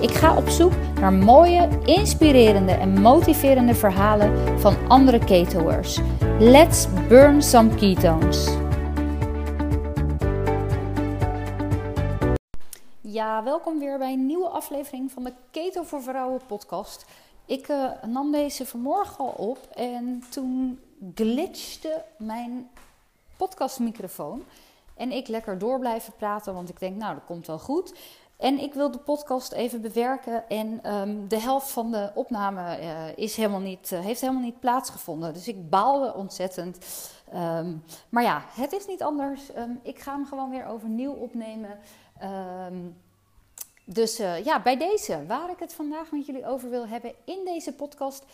Ik ga op zoek naar mooie, inspirerende en motiverende verhalen van andere ketoers. Let's burn some ketones. Ja, welkom weer bij een nieuwe aflevering van de Keto voor Vrouwen podcast. Ik uh, nam deze vanmorgen al op en toen glitchte mijn podcastmicrofoon. En ik lekker door blijven praten, want ik denk, nou, dat komt wel goed. En ik wil de podcast even bewerken. En um, de helft van de opname uh, is helemaal niet, uh, heeft helemaal niet plaatsgevonden. Dus ik baalde ontzettend. Um, maar ja, het is niet anders. Um, ik ga hem gewoon weer overnieuw opnemen. dus uh, ja, bij deze, waar ik het vandaag met jullie over wil hebben in deze podcast,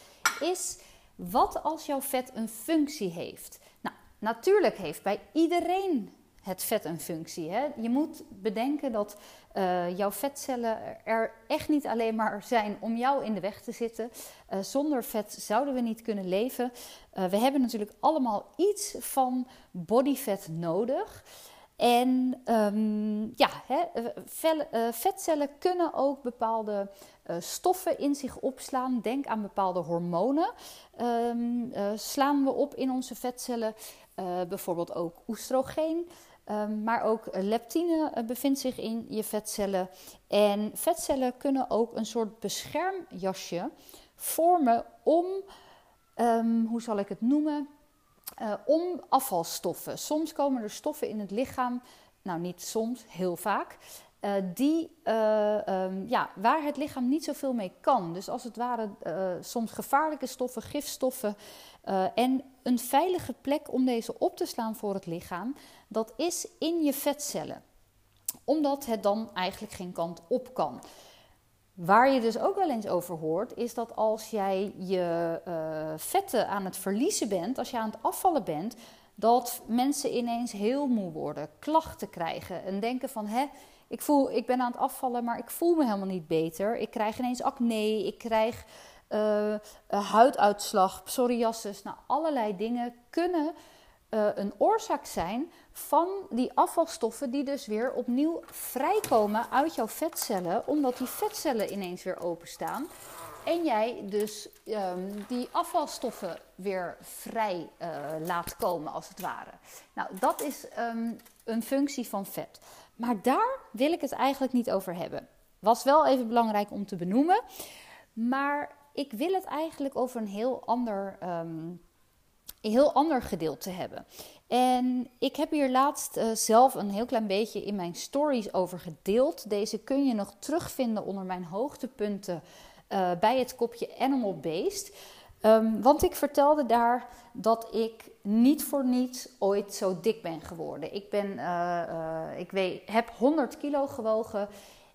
is wat als jouw vet een functie heeft. Nou, natuurlijk heeft bij iedereen het vet een functie. Hè? Je moet bedenken dat uh, jouw vetcellen er echt niet alleen maar zijn om jou in de weg te zitten. Uh, zonder vet zouden we niet kunnen leven. Uh, we hebben natuurlijk allemaal iets van bodyfat nodig. En um, ja, vetcellen kunnen ook bepaalde stoffen in zich opslaan. Denk aan bepaalde hormonen. Um, slaan we op in onze vetcellen. bijvoorbeeld ook oestrogeen. Um, maar ook leptine uh, bevindt zich in je vetcellen. En vetcellen kunnen ook een soort beschermjasje vormen om, um, hoe zal ik het noemen? Uh, om afvalstoffen. Soms komen er stoffen in het lichaam, nou niet soms, heel vaak, die, um, ja, waar het lichaam niet zoveel mee kan. Dus als het ware soms gevaarlijke stoffen, gifstoffen. en een veilige plek om deze op te slaan voor het lichaam dat is in je vetcellen. Omdat het dan eigenlijk geen kant op kan. Waar je dus ook wel eens over hoort, is dat als jij je uh, vetten aan het verliezen bent, als je aan het afvallen bent, dat mensen ineens heel moe worden, klachten krijgen en denken van hè, ik, voel, ik ben aan het afvallen, maar ik voel me helemaal niet beter. Ik krijg ineens acne, ik krijg uh, huiduitslag, psoriasis. Nou, allerlei dingen kunnen uh, een oorzaak zijn van die afvalstoffen die dus weer opnieuw vrijkomen uit jouw vetcellen, omdat die vetcellen ineens weer openstaan. En jij dus um, die afvalstoffen weer vrij uh, laat komen, als het ware. Nou, dat is um, een functie van vet. Maar daar wil ik het eigenlijk niet over hebben. Was wel even belangrijk om te benoemen. Maar ik wil het eigenlijk over een heel ander um, heel ander gedeelte hebben. En ik heb hier laatst uh, zelf een heel klein beetje in mijn stories over gedeeld. Deze kun je nog terugvinden onder mijn hoogtepunten uh, bij het kopje Animal Based. Um, want ik vertelde daar dat ik niet voor niets ooit zo dik ben geworden. Ik, ben, uh, ik weet, heb 100 kilo gewogen.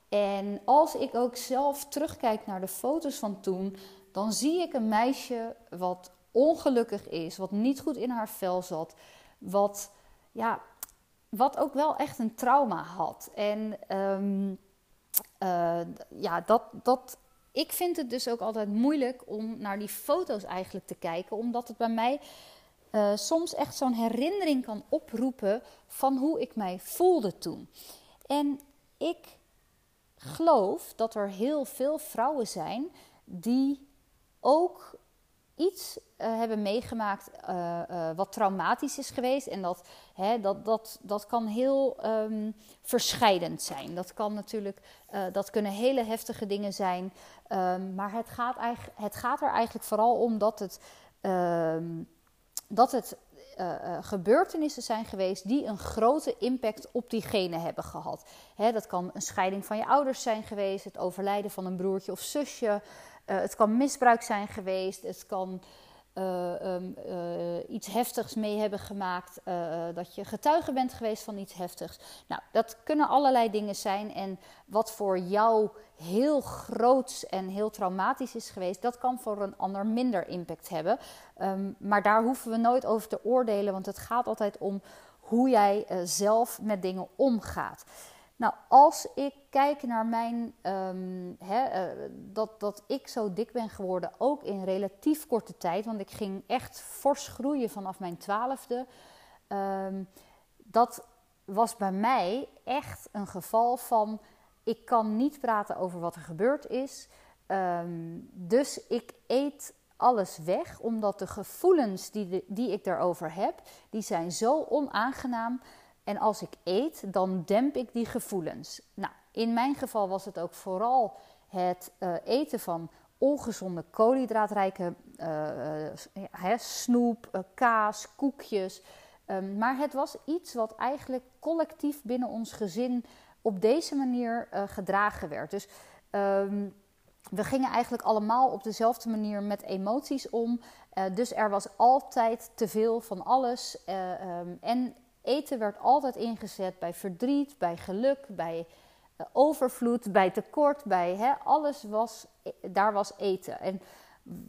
En als ik ook zelf terugkijk naar de foto's van toen, dan zie ik een meisje wat ongelukkig is, wat niet goed in haar vel zat, wat, ja, wat ook wel echt een trauma had. En um, uh, ja, dat, dat, ik vind het dus ook altijd moeilijk om naar die foto's eigenlijk te kijken, omdat het bij mij uh, soms echt zo'n herinnering kan oproepen van hoe ik mij voelde toen. En ik geloof dat er heel veel vrouwen zijn die ook iets uh, hebben meegemaakt uh, uh, wat traumatisch is geweest. En dat, hè, dat, dat, dat kan heel um, verscheidend zijn. Dat, kan natuurlijk, dat kunnen hele heftige dingen zijn. Um, maar het gaat, eigenlijk, het gaat er eigenlijk vooral om dat het, um, dat het gebeurtenissen zijn geweest die een grote impact op diegene hebben gehad. Hè, dat kan een scheiding van je ouders zijn geweest, het overlijden van een broertje of zusje. Het kan misbruik zijn geweest, het kan uh, iets heftigs mee hebben gemaakt, dat je getuige bent geweest van iets heftigs. Nou, dat kunnen allerlei dingen zijn. En wat voor jou heel groots en heel traumatisch is geweest, dat kan voor een ander minder impact hebben. Um, maar daar hoeven we nooit over te oordelen, want het gaat altijd om hoe jij zelf met dingen omgaat. Nou, als ik kijk naar mijn, um, dat, dat ik zo dik ben geworden, ook in relatief korte tijd, want ik ging echt fors groeien vanaf mijn twaalfde. Um, dat was bij mij echt een geval van, ik kan niet praten over wat er gebeurd is. Um, dus ik eet alles weg, omdat de gevoelens die, die ik daarover heb, die zijn zo onaangenaam en als ik eet, dan demp ik die gevoelens. Nou, in mijn geval was het ook vooral het uh, eten van ongezonde koolhydraatrijke uh, snoep, kaas, koekjes. Um, maar het was iets wat eigenlijk collectief binnen ons gezin op deze manier gedragen werd. Dus um, we gingen eigenlijk allemaal op dezelfde manier met emoties om. dus er was altijd te veel van alles. Um, en eten werd altijd ingezet bij verdriet, bij geluk, bij uh, overvloed, bij tekort, bij hè, alles was, e, daar was eten. En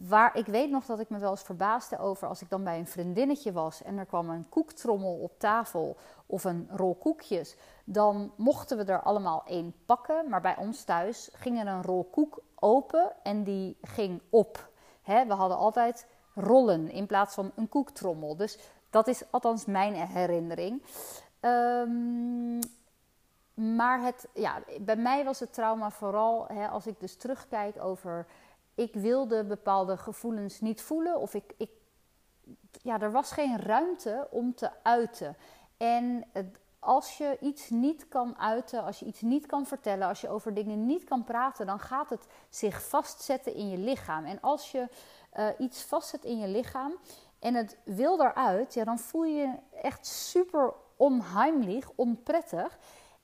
waar ik weet nog dat ik me wel eens verbaasde over als ik dan bij een vriendinnetje was en er kwam een koektrommel op tafel of een rol koekjes, dan mochten we er allemaal één pakken. Maar bij ons thuis ging er een rol koek open en die ging op. Hè, we hadden altijd rollen in plaats van een koektrommel. Dus dat is althans mijn herinnering. Um, maar het, ja, bij mij was het trauma vooral hè, als ik dus terugkijk over. Ik wilde bepaalde gevoelens niet voelen. Of ik, ik, ja, er was geen ruimte om te uiten. En als je iets niet kan uiten, als je iets niet kan vertellen, als je over dingen niet kan praten, dan gaat het zich vastzetten in je lichaam. En als je uh, iets vastzet in je lichaam en het wil eruit, ja, dan voel je je echt super onheimlich, onprettig.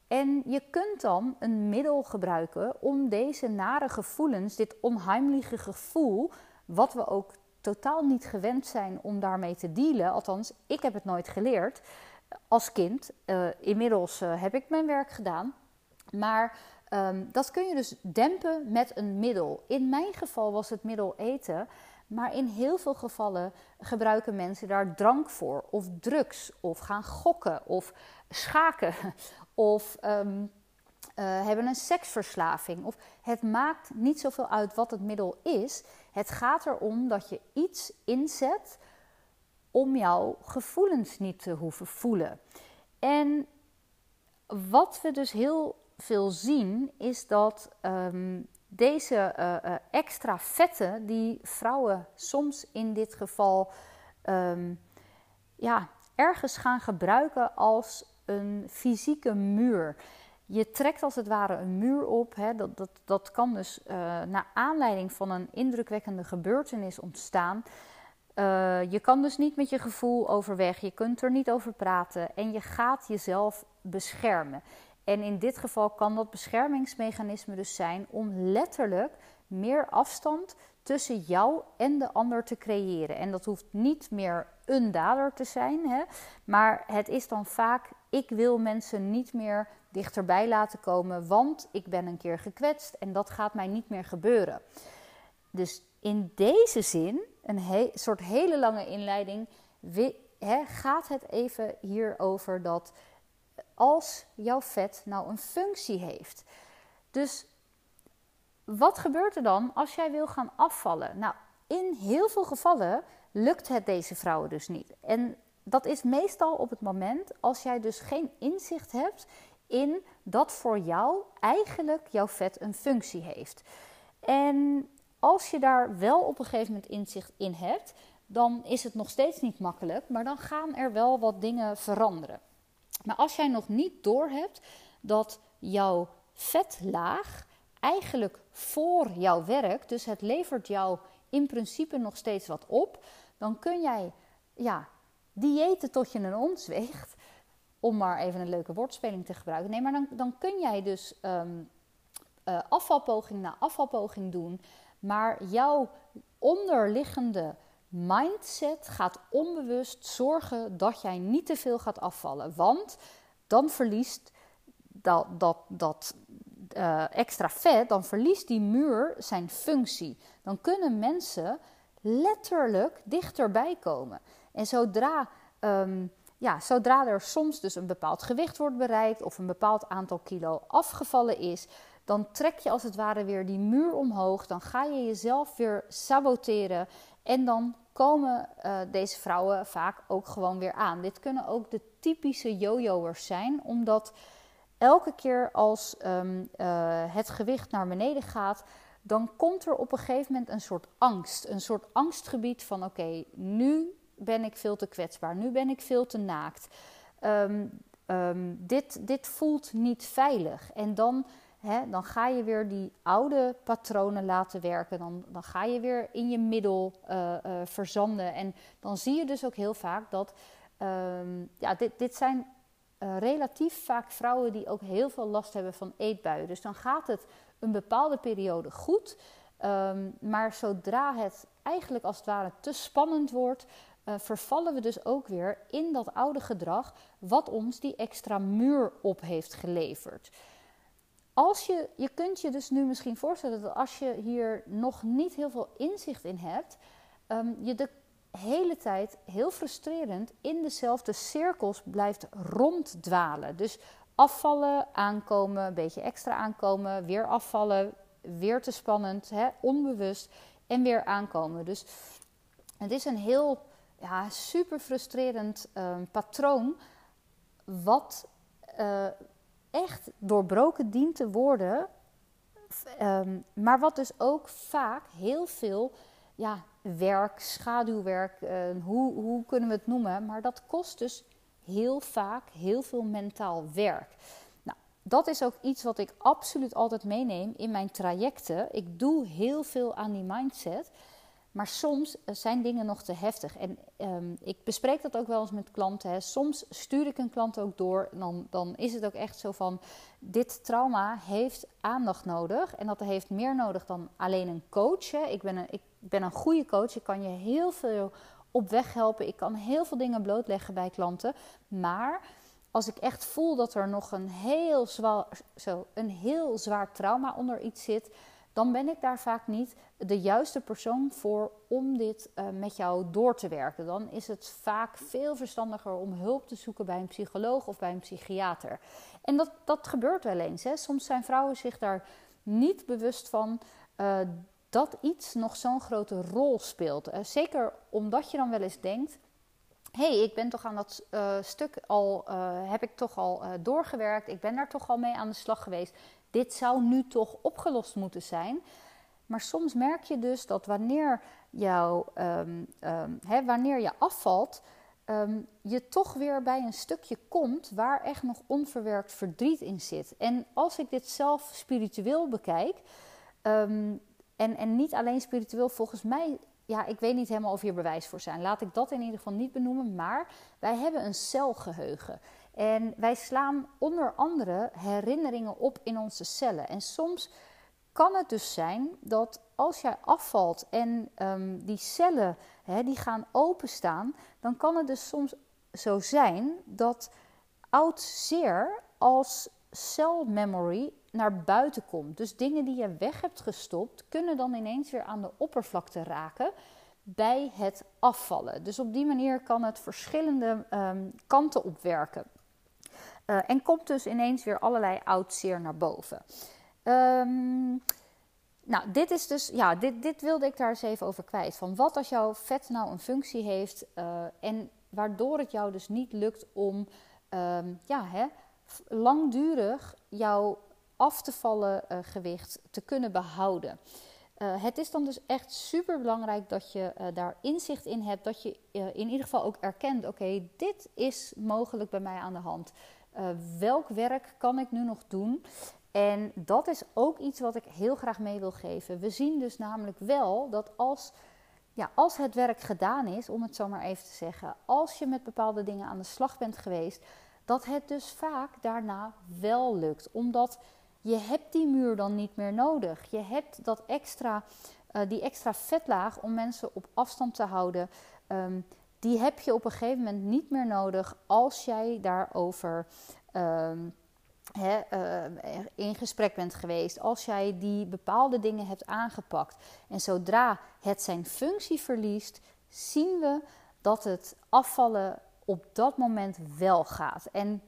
En je kunt dan een middel gebruiken om deze nare gevoelens, dit onheimliche gevoel, wat we ook totaal niet gewend zijn om daarmee te dealen. Althans, ik heb het nooit geleerd als kind. Uh, inmiddels uh, heb ik mijn werk gedaan. Maar um, dat kun je dus dempen met een middel. In mijn geval was het middel eten. Maar in heel veel gevallen gebruiken mensen daar drank voor, of drugs, of gaan gokken, of schaken, of um, uh, hebben een seksverslaving. Of het maakt niet zoveel uit wat het middel is. Het gaat erom dat je iets inzet om jouw gevoelens niet te hoeven voelen. En wat we dus heel veel zien, is dat um, deze uh, extra vetten die vrouwen soms in dit geval um, ja, ergens gaan gebruiken als een fysieke muur. Je trekt als het ware een muur op. Hè. Dat, dat, dat kan dus uh, naar aanleiding van een indrukwekkende gebeurtenis ontstaan. Je kan dus niet met je gevoel overweg, je kunt er niet over praten en je gaat jezelf beschermen. En in dit geval kan dat beschermingsmechanisme dus zijn om letterlijk meer afstand tussen jou en de ander te creëren. En dat hoeft niet meer een dader te zijn, hè? maar het is dan vaak: ik wil mensen niet meer dichterbij laten komen, want ik ben een keer gekwetst en dat gaat mij niet meer gebeuren. Dus in deze zin, een soort hele lange inleiding, gaat het even hier over dat als jouw vet nou een functie heeft. Dus wat gebeurt er dan als jij wil gaan afvallen? Nou, in heel veel gevallen lukt het deze vrouwen dus niet. En dat is meestal op het moment als jij dus geen inzicht hebt in dat voor jou eigenlijk jouw vet een functie heeft. En als je daar wel op een gegeven moment inzicht in hebt, dan is het nog steeds niet makkelijk, maar dan gaan er wel wat dingen veranderen. Maar als jij nog niet doorhebt dat jouw vetlaag eigenlijk voor jou werkt, dus het levert jou in principe nog steeds wat op, dan kun jij ja, diëten tot je een ons weegt, om maar even een leuke woordspeling te gebruiken. Nee, maar dan, dan kun jij dus um, uh, afvalpoging na afvalpoging doen, maar jouw onderliggende mindset gaat onbewust zorgen dat jij niet te veel gaat afvallen. Want dan verliest dat, dat, dat uh, extra vet, dan verliest die muur zijn functie. Dan kunnen mensen letterlijk dichterbij komen. En zodra, um, ja, zodra er soms dus een bepaald gewicht wordt bereikt of een bepaald aantal kilo afgevallen is, dan trek je als het ware weer die muur omhoog. Dan ga je jezelf weer saboteren. En dan komen uh, deze vrouwen vaak ook gewoon weer aan. Dit kunnen ook de typische jojo'ers zijn, omdat elke keer als um, uh, het gewicht naar beneden gaat, dan komt er op een gegeven moment een soort angst. Een soort angstgebied van: oké, nu ben ik veel te kwetsbaar, nu ben ik veel te naakt. Um, um, dit, dit voelt niet veilig. En dan, dan ga je weer die oude patronen laten werken. Dan, dan ga je weer in je middel uh, uh, verzanden. En dan zie je dus ook heel vaak dat. ja, dit, dit zijn uh, relatief vaak vrouwen die ook heel veel last hebben van eetbuien. Dus dan gaat het een bepaalde periode goed. Um, maar zodra het eigenlijk als het ware te spannend wordt, vervallen we dus ook weer in dat oude gedrag, wat ons die extra muur op heeft geleverd. Als je, je kunt je dus nu misschien voorstellen dat als je hier nog niet heel veel inzicht in hebt, um, je de hele tijd heel frustrerend in dezelfde cirkels blijft ronddwalen. Dus afvallen, aankomen, een beetje extra aankomen, weer afvallen, weer te spannend, hè, onbewust en weer aankomen. Dus het is een heel ja, super frustrerend uh, patroon, wat uh, echt doorbroken dient te worden, um, maar wat dus ook vaak heel veel ja, werk, schaduwwerk, uh, hoe, hoe kunnen we het noemen? Maar dat kost dus heel vaak heel veel mentaal werk. Nou, dat is ook iets wat ik absoluut altijd meeneem in mijn trajecten. Ik doe heel veel aan die mindset. Maar soms eh, zijn dingen nog te heftig. En um, ik bespreek dat ook wel eens met klanten. Hè. Soms stuur ik een klant ook door. Dan, dan is het ook echt zo van: dit trauma heeft aandacht nodig. En dat heeft meer nodig dan alleen een coach. Ik, ben een, ik ben een goede coach. Ik kan je heel veel op weg helpen. Ik kan heel veel dingen blootleggen bij klanten. Maar als ik echt voel dat er nog een heel zwaar, zo, een heel zwaar trauma onder iets zit dan ben ik daar vaak niet de juiste persoon voor om dit uh, met jou door te werken. Dan is het vaak veel verstandiger om hulp te zoeken bij een psycholoog of bij een psychiater. En dat, dat gebeurt wel eens. Hè. Soms zijn vrouwen zich daar niet bewust van. Uh, dat iets nog zo'n grote rol speelt. Uh, zeker omdat je dan wel eens denkt: hey, ik ben toch aan dat stuk al, heb ik toch al doorgewerkt. Ik ben daar toch al mee aan de slag geweest. Dit zou nu toch opgelost moeten zijn. Maar soms merk je dus dat wanneer, jou, um, hè, wanneer je afvalt, um, je toch weer bij een stukje komt waar echt nog onverwerkt verdriet in zit. En als ik dit zelf spiritueel bekijk, en, en niet alleen spiritueel, volgens mij ja, ik weet niet helemaal of hier bewijs voor zijn. Laat ik dat in ieder geval niet benoemen. Maar wij hebben een celgeheugen. En wij slaan onder andere herinneringen op in onze cellen. En soms kan het dus zijn dat als jij afvalt en um, die cellen hè, die gaan openstaan, dan kan het dus soms zo zijn dat oud zeer als cell memory naar buiten komt. Dus dingen die je weg hebt gestopt, kunnen dan ineens weer aan de oppervlakte raken bij het afvallen. Dus op die manier kan het verschillende um, kanten opwerken. Uh, en komt dus ineens weer allerlei oud zeer naar boven. Um, nou, dit is dus, ja, dit, dit wilde ik daar eens even over kwijt. Van wat als jouw vet nou een functie heeft uh, en waardoor het jou dus niet lukt om um, ja, hè, langdurig jouw af te vallen uh, gewicht te kunnen behouden. Het is dan dus echt super belangrijk dat je daar inzicht in hebt. Dat je in ieder geval ook erkent: oké, dit is mogelijk bij mij aan de hand. Welk werk kan ik nu nog doen? En dat is ook iets wat ik heel graag mee wil geven. We zien dus namelijk wel dat als, ja, als het werk gedaan is, om het zo maar even te zeggen, als je met bepaalde dingen aan de slag bent geweest, dat het dus vaak daarna wel lukt. Omdat je hebt die muur dan niet meer nodig. Je hebt dat extra die extra vetlaag om mensen op afstand te houden, ehm, die heb je op een gegeven moment niet meer nodig als jij daarover uh, in gesprek bent geweest, als jij die bepaalde dingen hebt aangepakt. En zodra het zijn functie verliest, zien we dat het afvallen op dat moment wel gaat. En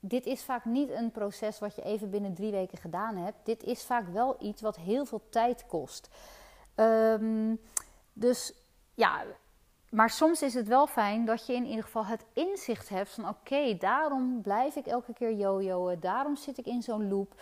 dit is vaak niet een proces wat je even binnen drie weken gedaan hebt. Dit is vaak wel iets wat heel veel tijd kost. Ehm, dus ja, maar soms is het wel fijn dat je in ieder geval het inzicht hebt van oké, daarom blijf ik elke keer jojoen, daarom zit ik in zo'n loop.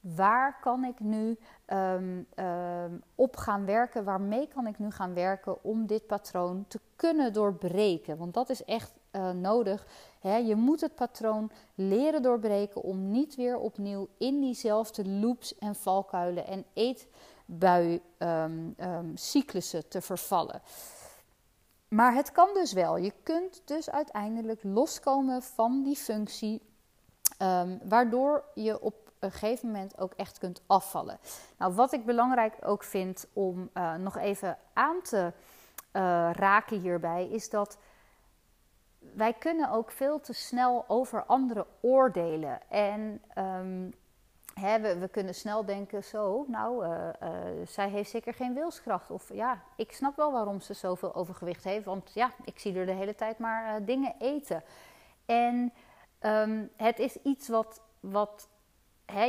Waar kan ik nu um, um, op gaan werken? Waarmee kan ik nu gaan werken om dit patroon te kunnen doorbreken? Want dat is echt uh, nodig. Je moet het patroon leren doorbreken om niet weer opnieuw in diezelfde loops en valkuilen en eetbui um, cyclussen te vervallen. Maar het kan dus wel. Je kunt dus uiteindelijk loskomen van die functie, um, waardoor je op een gegeven moment ook echt kunt afvallen. Nou, wat ik belangrijk ook vind om uh, nog even aan te uh, raken hierbij, is dat wij kunnen ook veel te snel over anderen oordelen. En um, we, we, kunnen snel denken, zo, nou, uh, uh, zij heeft zeker geen wilskracht. Of ja, ik snap wel waarom ze zoveel overgewicht heeft. Want ja, ik zie er de hele tijd maar uh, dingen eten. En um, het is iets wat, wat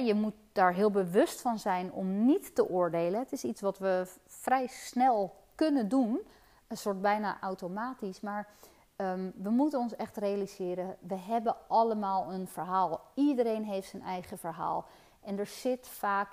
je moet daar heel bewust van zijn om niet te oordelen. Het is iets wat we vrij snel kunnen doen. Een soort bijna automatisch. Maar um, we moeten ons echt realiseren, we hebben allemaal een verhaal. Iedereen heeft zijn eigen verhaal. En er zit vaak,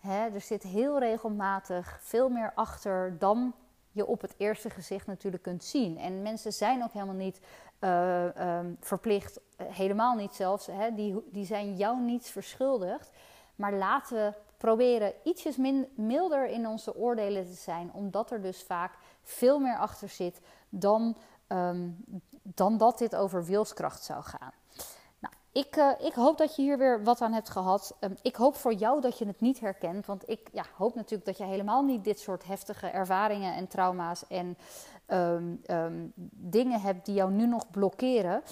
hè, er zit heel regelmatig veel meer achter dan je op het eerste gezicht natuurlijk kunt zien. En mensen zijn ook helemaal niet uh, um, verplicht, eh, helemaal niet zelfs, hè, die, die zijn jou niets verschuldigd. Maar laten we proberen ietsjes min, milder in onze oordelen te zijn, omdat er dus vaak veel meer achter zit dan, um, dan dat dit over wilskracht zou gaan. Ik, uh, ik, hoop dat je hier weer wat aan hebt gehad. Um, ik hoop voor jou dat je het niet herkent. Want ik ja, hoop natuurlijk dat je helemaal niet dit soort heftige ervaringen en trauma's en um, um, dingen hebt die jou nu nog blokkeren.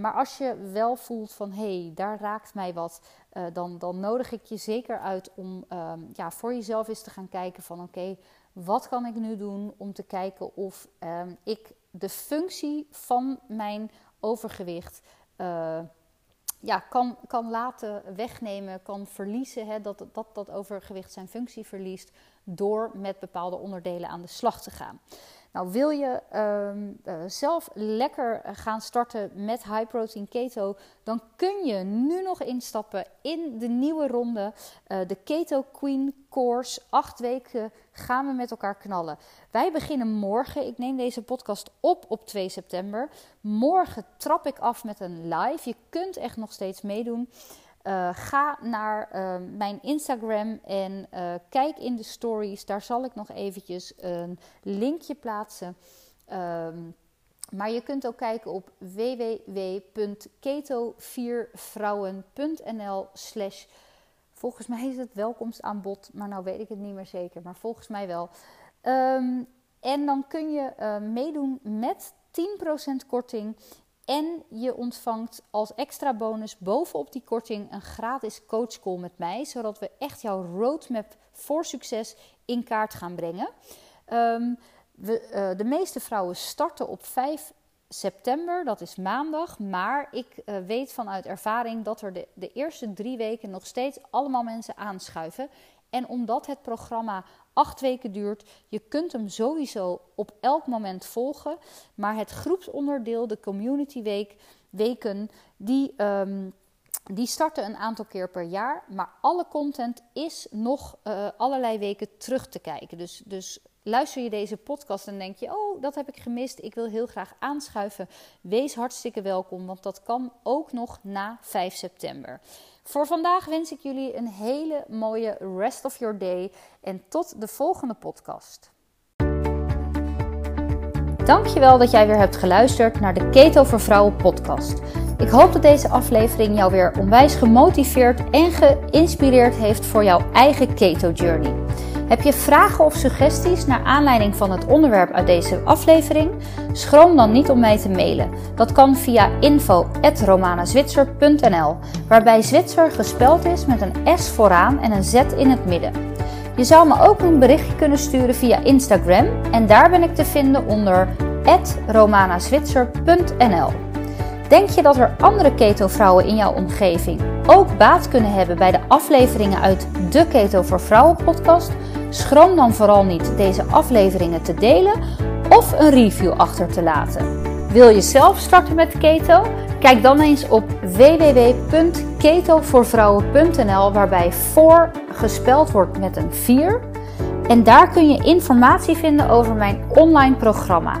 maar als je wel voelt van hé, hey, daar raakt mij wat, uh, dan, dan, nodig ik je zeker uit om ja, voor jezelf eens te gaan kijken van oké, wat kan ik nu doen om te kijken of ik de functie van mijn overgewicht. Uh, ja, kan, kan laten wegnemen, kan verliezen, hè, dat, dat dat overgewicht zijn functie verliest door met bepaalde onderdelen aan de slag te gaan. Nou, wil je uh, zelf lekker gaan starten met high protein keto, dan kun je nu nog instappen in de nieuwe ronde, uh, de Keto Queen Course. Acht weken gaan we met elkaar knallen. Wij beginnen morgen. Ik neem deze podcast op op 2 september. Morgen trap ik af met een live. Je kunt echt nog steeds meedoen. Uh, ga naar uh, mijn Instagram en uh, kijk in de stories. Daar zal ik nog eventjes een linkje plaatsen. Um, maar je kunt ook kijken op www.keto4vrouwen.nl slash Volgens mij is het welkomstaanbod, maar nou weet ik het niet meer zeker. Maar volgens mij wel. Um, en dan kun je meedoen met 10% korting en je ontvangt als extra bonus bovenop die korting een gratis coachcall met mij, zodat we echt jouw roadmap voor succes in kaart gaan brengen. Um, we, uh, de meeste vrouwen starten op 5 september, dat is maandag. Maar ik uh, weet vanuit ervaring dat er de, de eerste drie weken nog steeds allemaal mensen aanschuiven. En omdat het programma acht weken duurt. Je kunt hem sowieso op elk moment volgen. Maar het groepsonderdeel, de community week, weken, die, um, die starten een aantal keer per jaar. Maar alle content is nog uh, allerlei weken terug te kijken. Dus, dus luister je deze podcast en denk je: Oh, dat heb ik gemist. Ik wil heel graag aanschuiven. Wees hartstikke welkom, want dat kan ook nog na 5 september. Voor vandaag wens ik jullie een hele mooie rest of your day en tot de volgende podcast. Dankjewel dat jij weer hebt geluisterd naar de Keto voor Vrouwen podcast. Ik hoop dat deze aflevering jou weer onwijs gemotiveerd en geïnspireerd heeft voor jouw eigen keto journey. Heb je vragen of suggesties naar aanleiding van het onderwerp uit deze aflevering? Schroom dan niet om mij te mailen. Dat kan via info@romanazwitser.nl, waarbij Zwitser gespeld is met een S vooraan en een Z in het midden. Je zou me ook een berichtje kunnen sturen via Instagram en daar ben ik te vinden onder romanazwitser.nl. Denk je dat er andere keto-vrouwen in jouw omgeving ook baat kunnen hebben bij de afleveringen uit de Keto voor Vrouwen podcast? Schroom dan vooral niet deze afleveringen te delen of een review achter te laten. Wil je zelf starten met keto? Kijk dan eens op www.ketovoorvrouwen.nl waarbij voor gespeld wordt met een 4. En daar kun je informatie vinden over mijn online programma.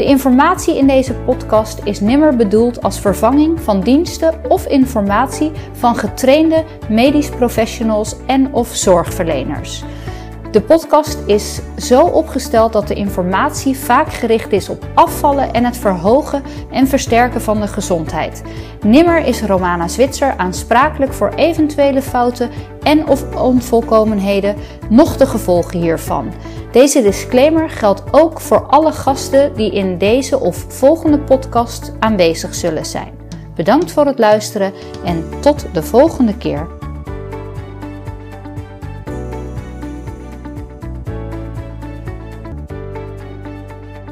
De informatie in deze podcast is nimmer bedoeld als vervanging van diensten of informatie van getrainde medisch professionals en of zorgverleners. De podcast is zo opgesteld dat de informatie vaak gericht is op afvallen en het verhogen en versterken van de gezondheid. Nimmer is Romana Zwitser aansprakelijk voor eventuele fouten en of onvolkomenheden, noch de gevolgen hiervan. Deze disclaimer geldt ook voor alle gasten die in deze of volgende podcast aanwezig zullen zijn. Bedankt voor het luisteren en tot de volgende keer.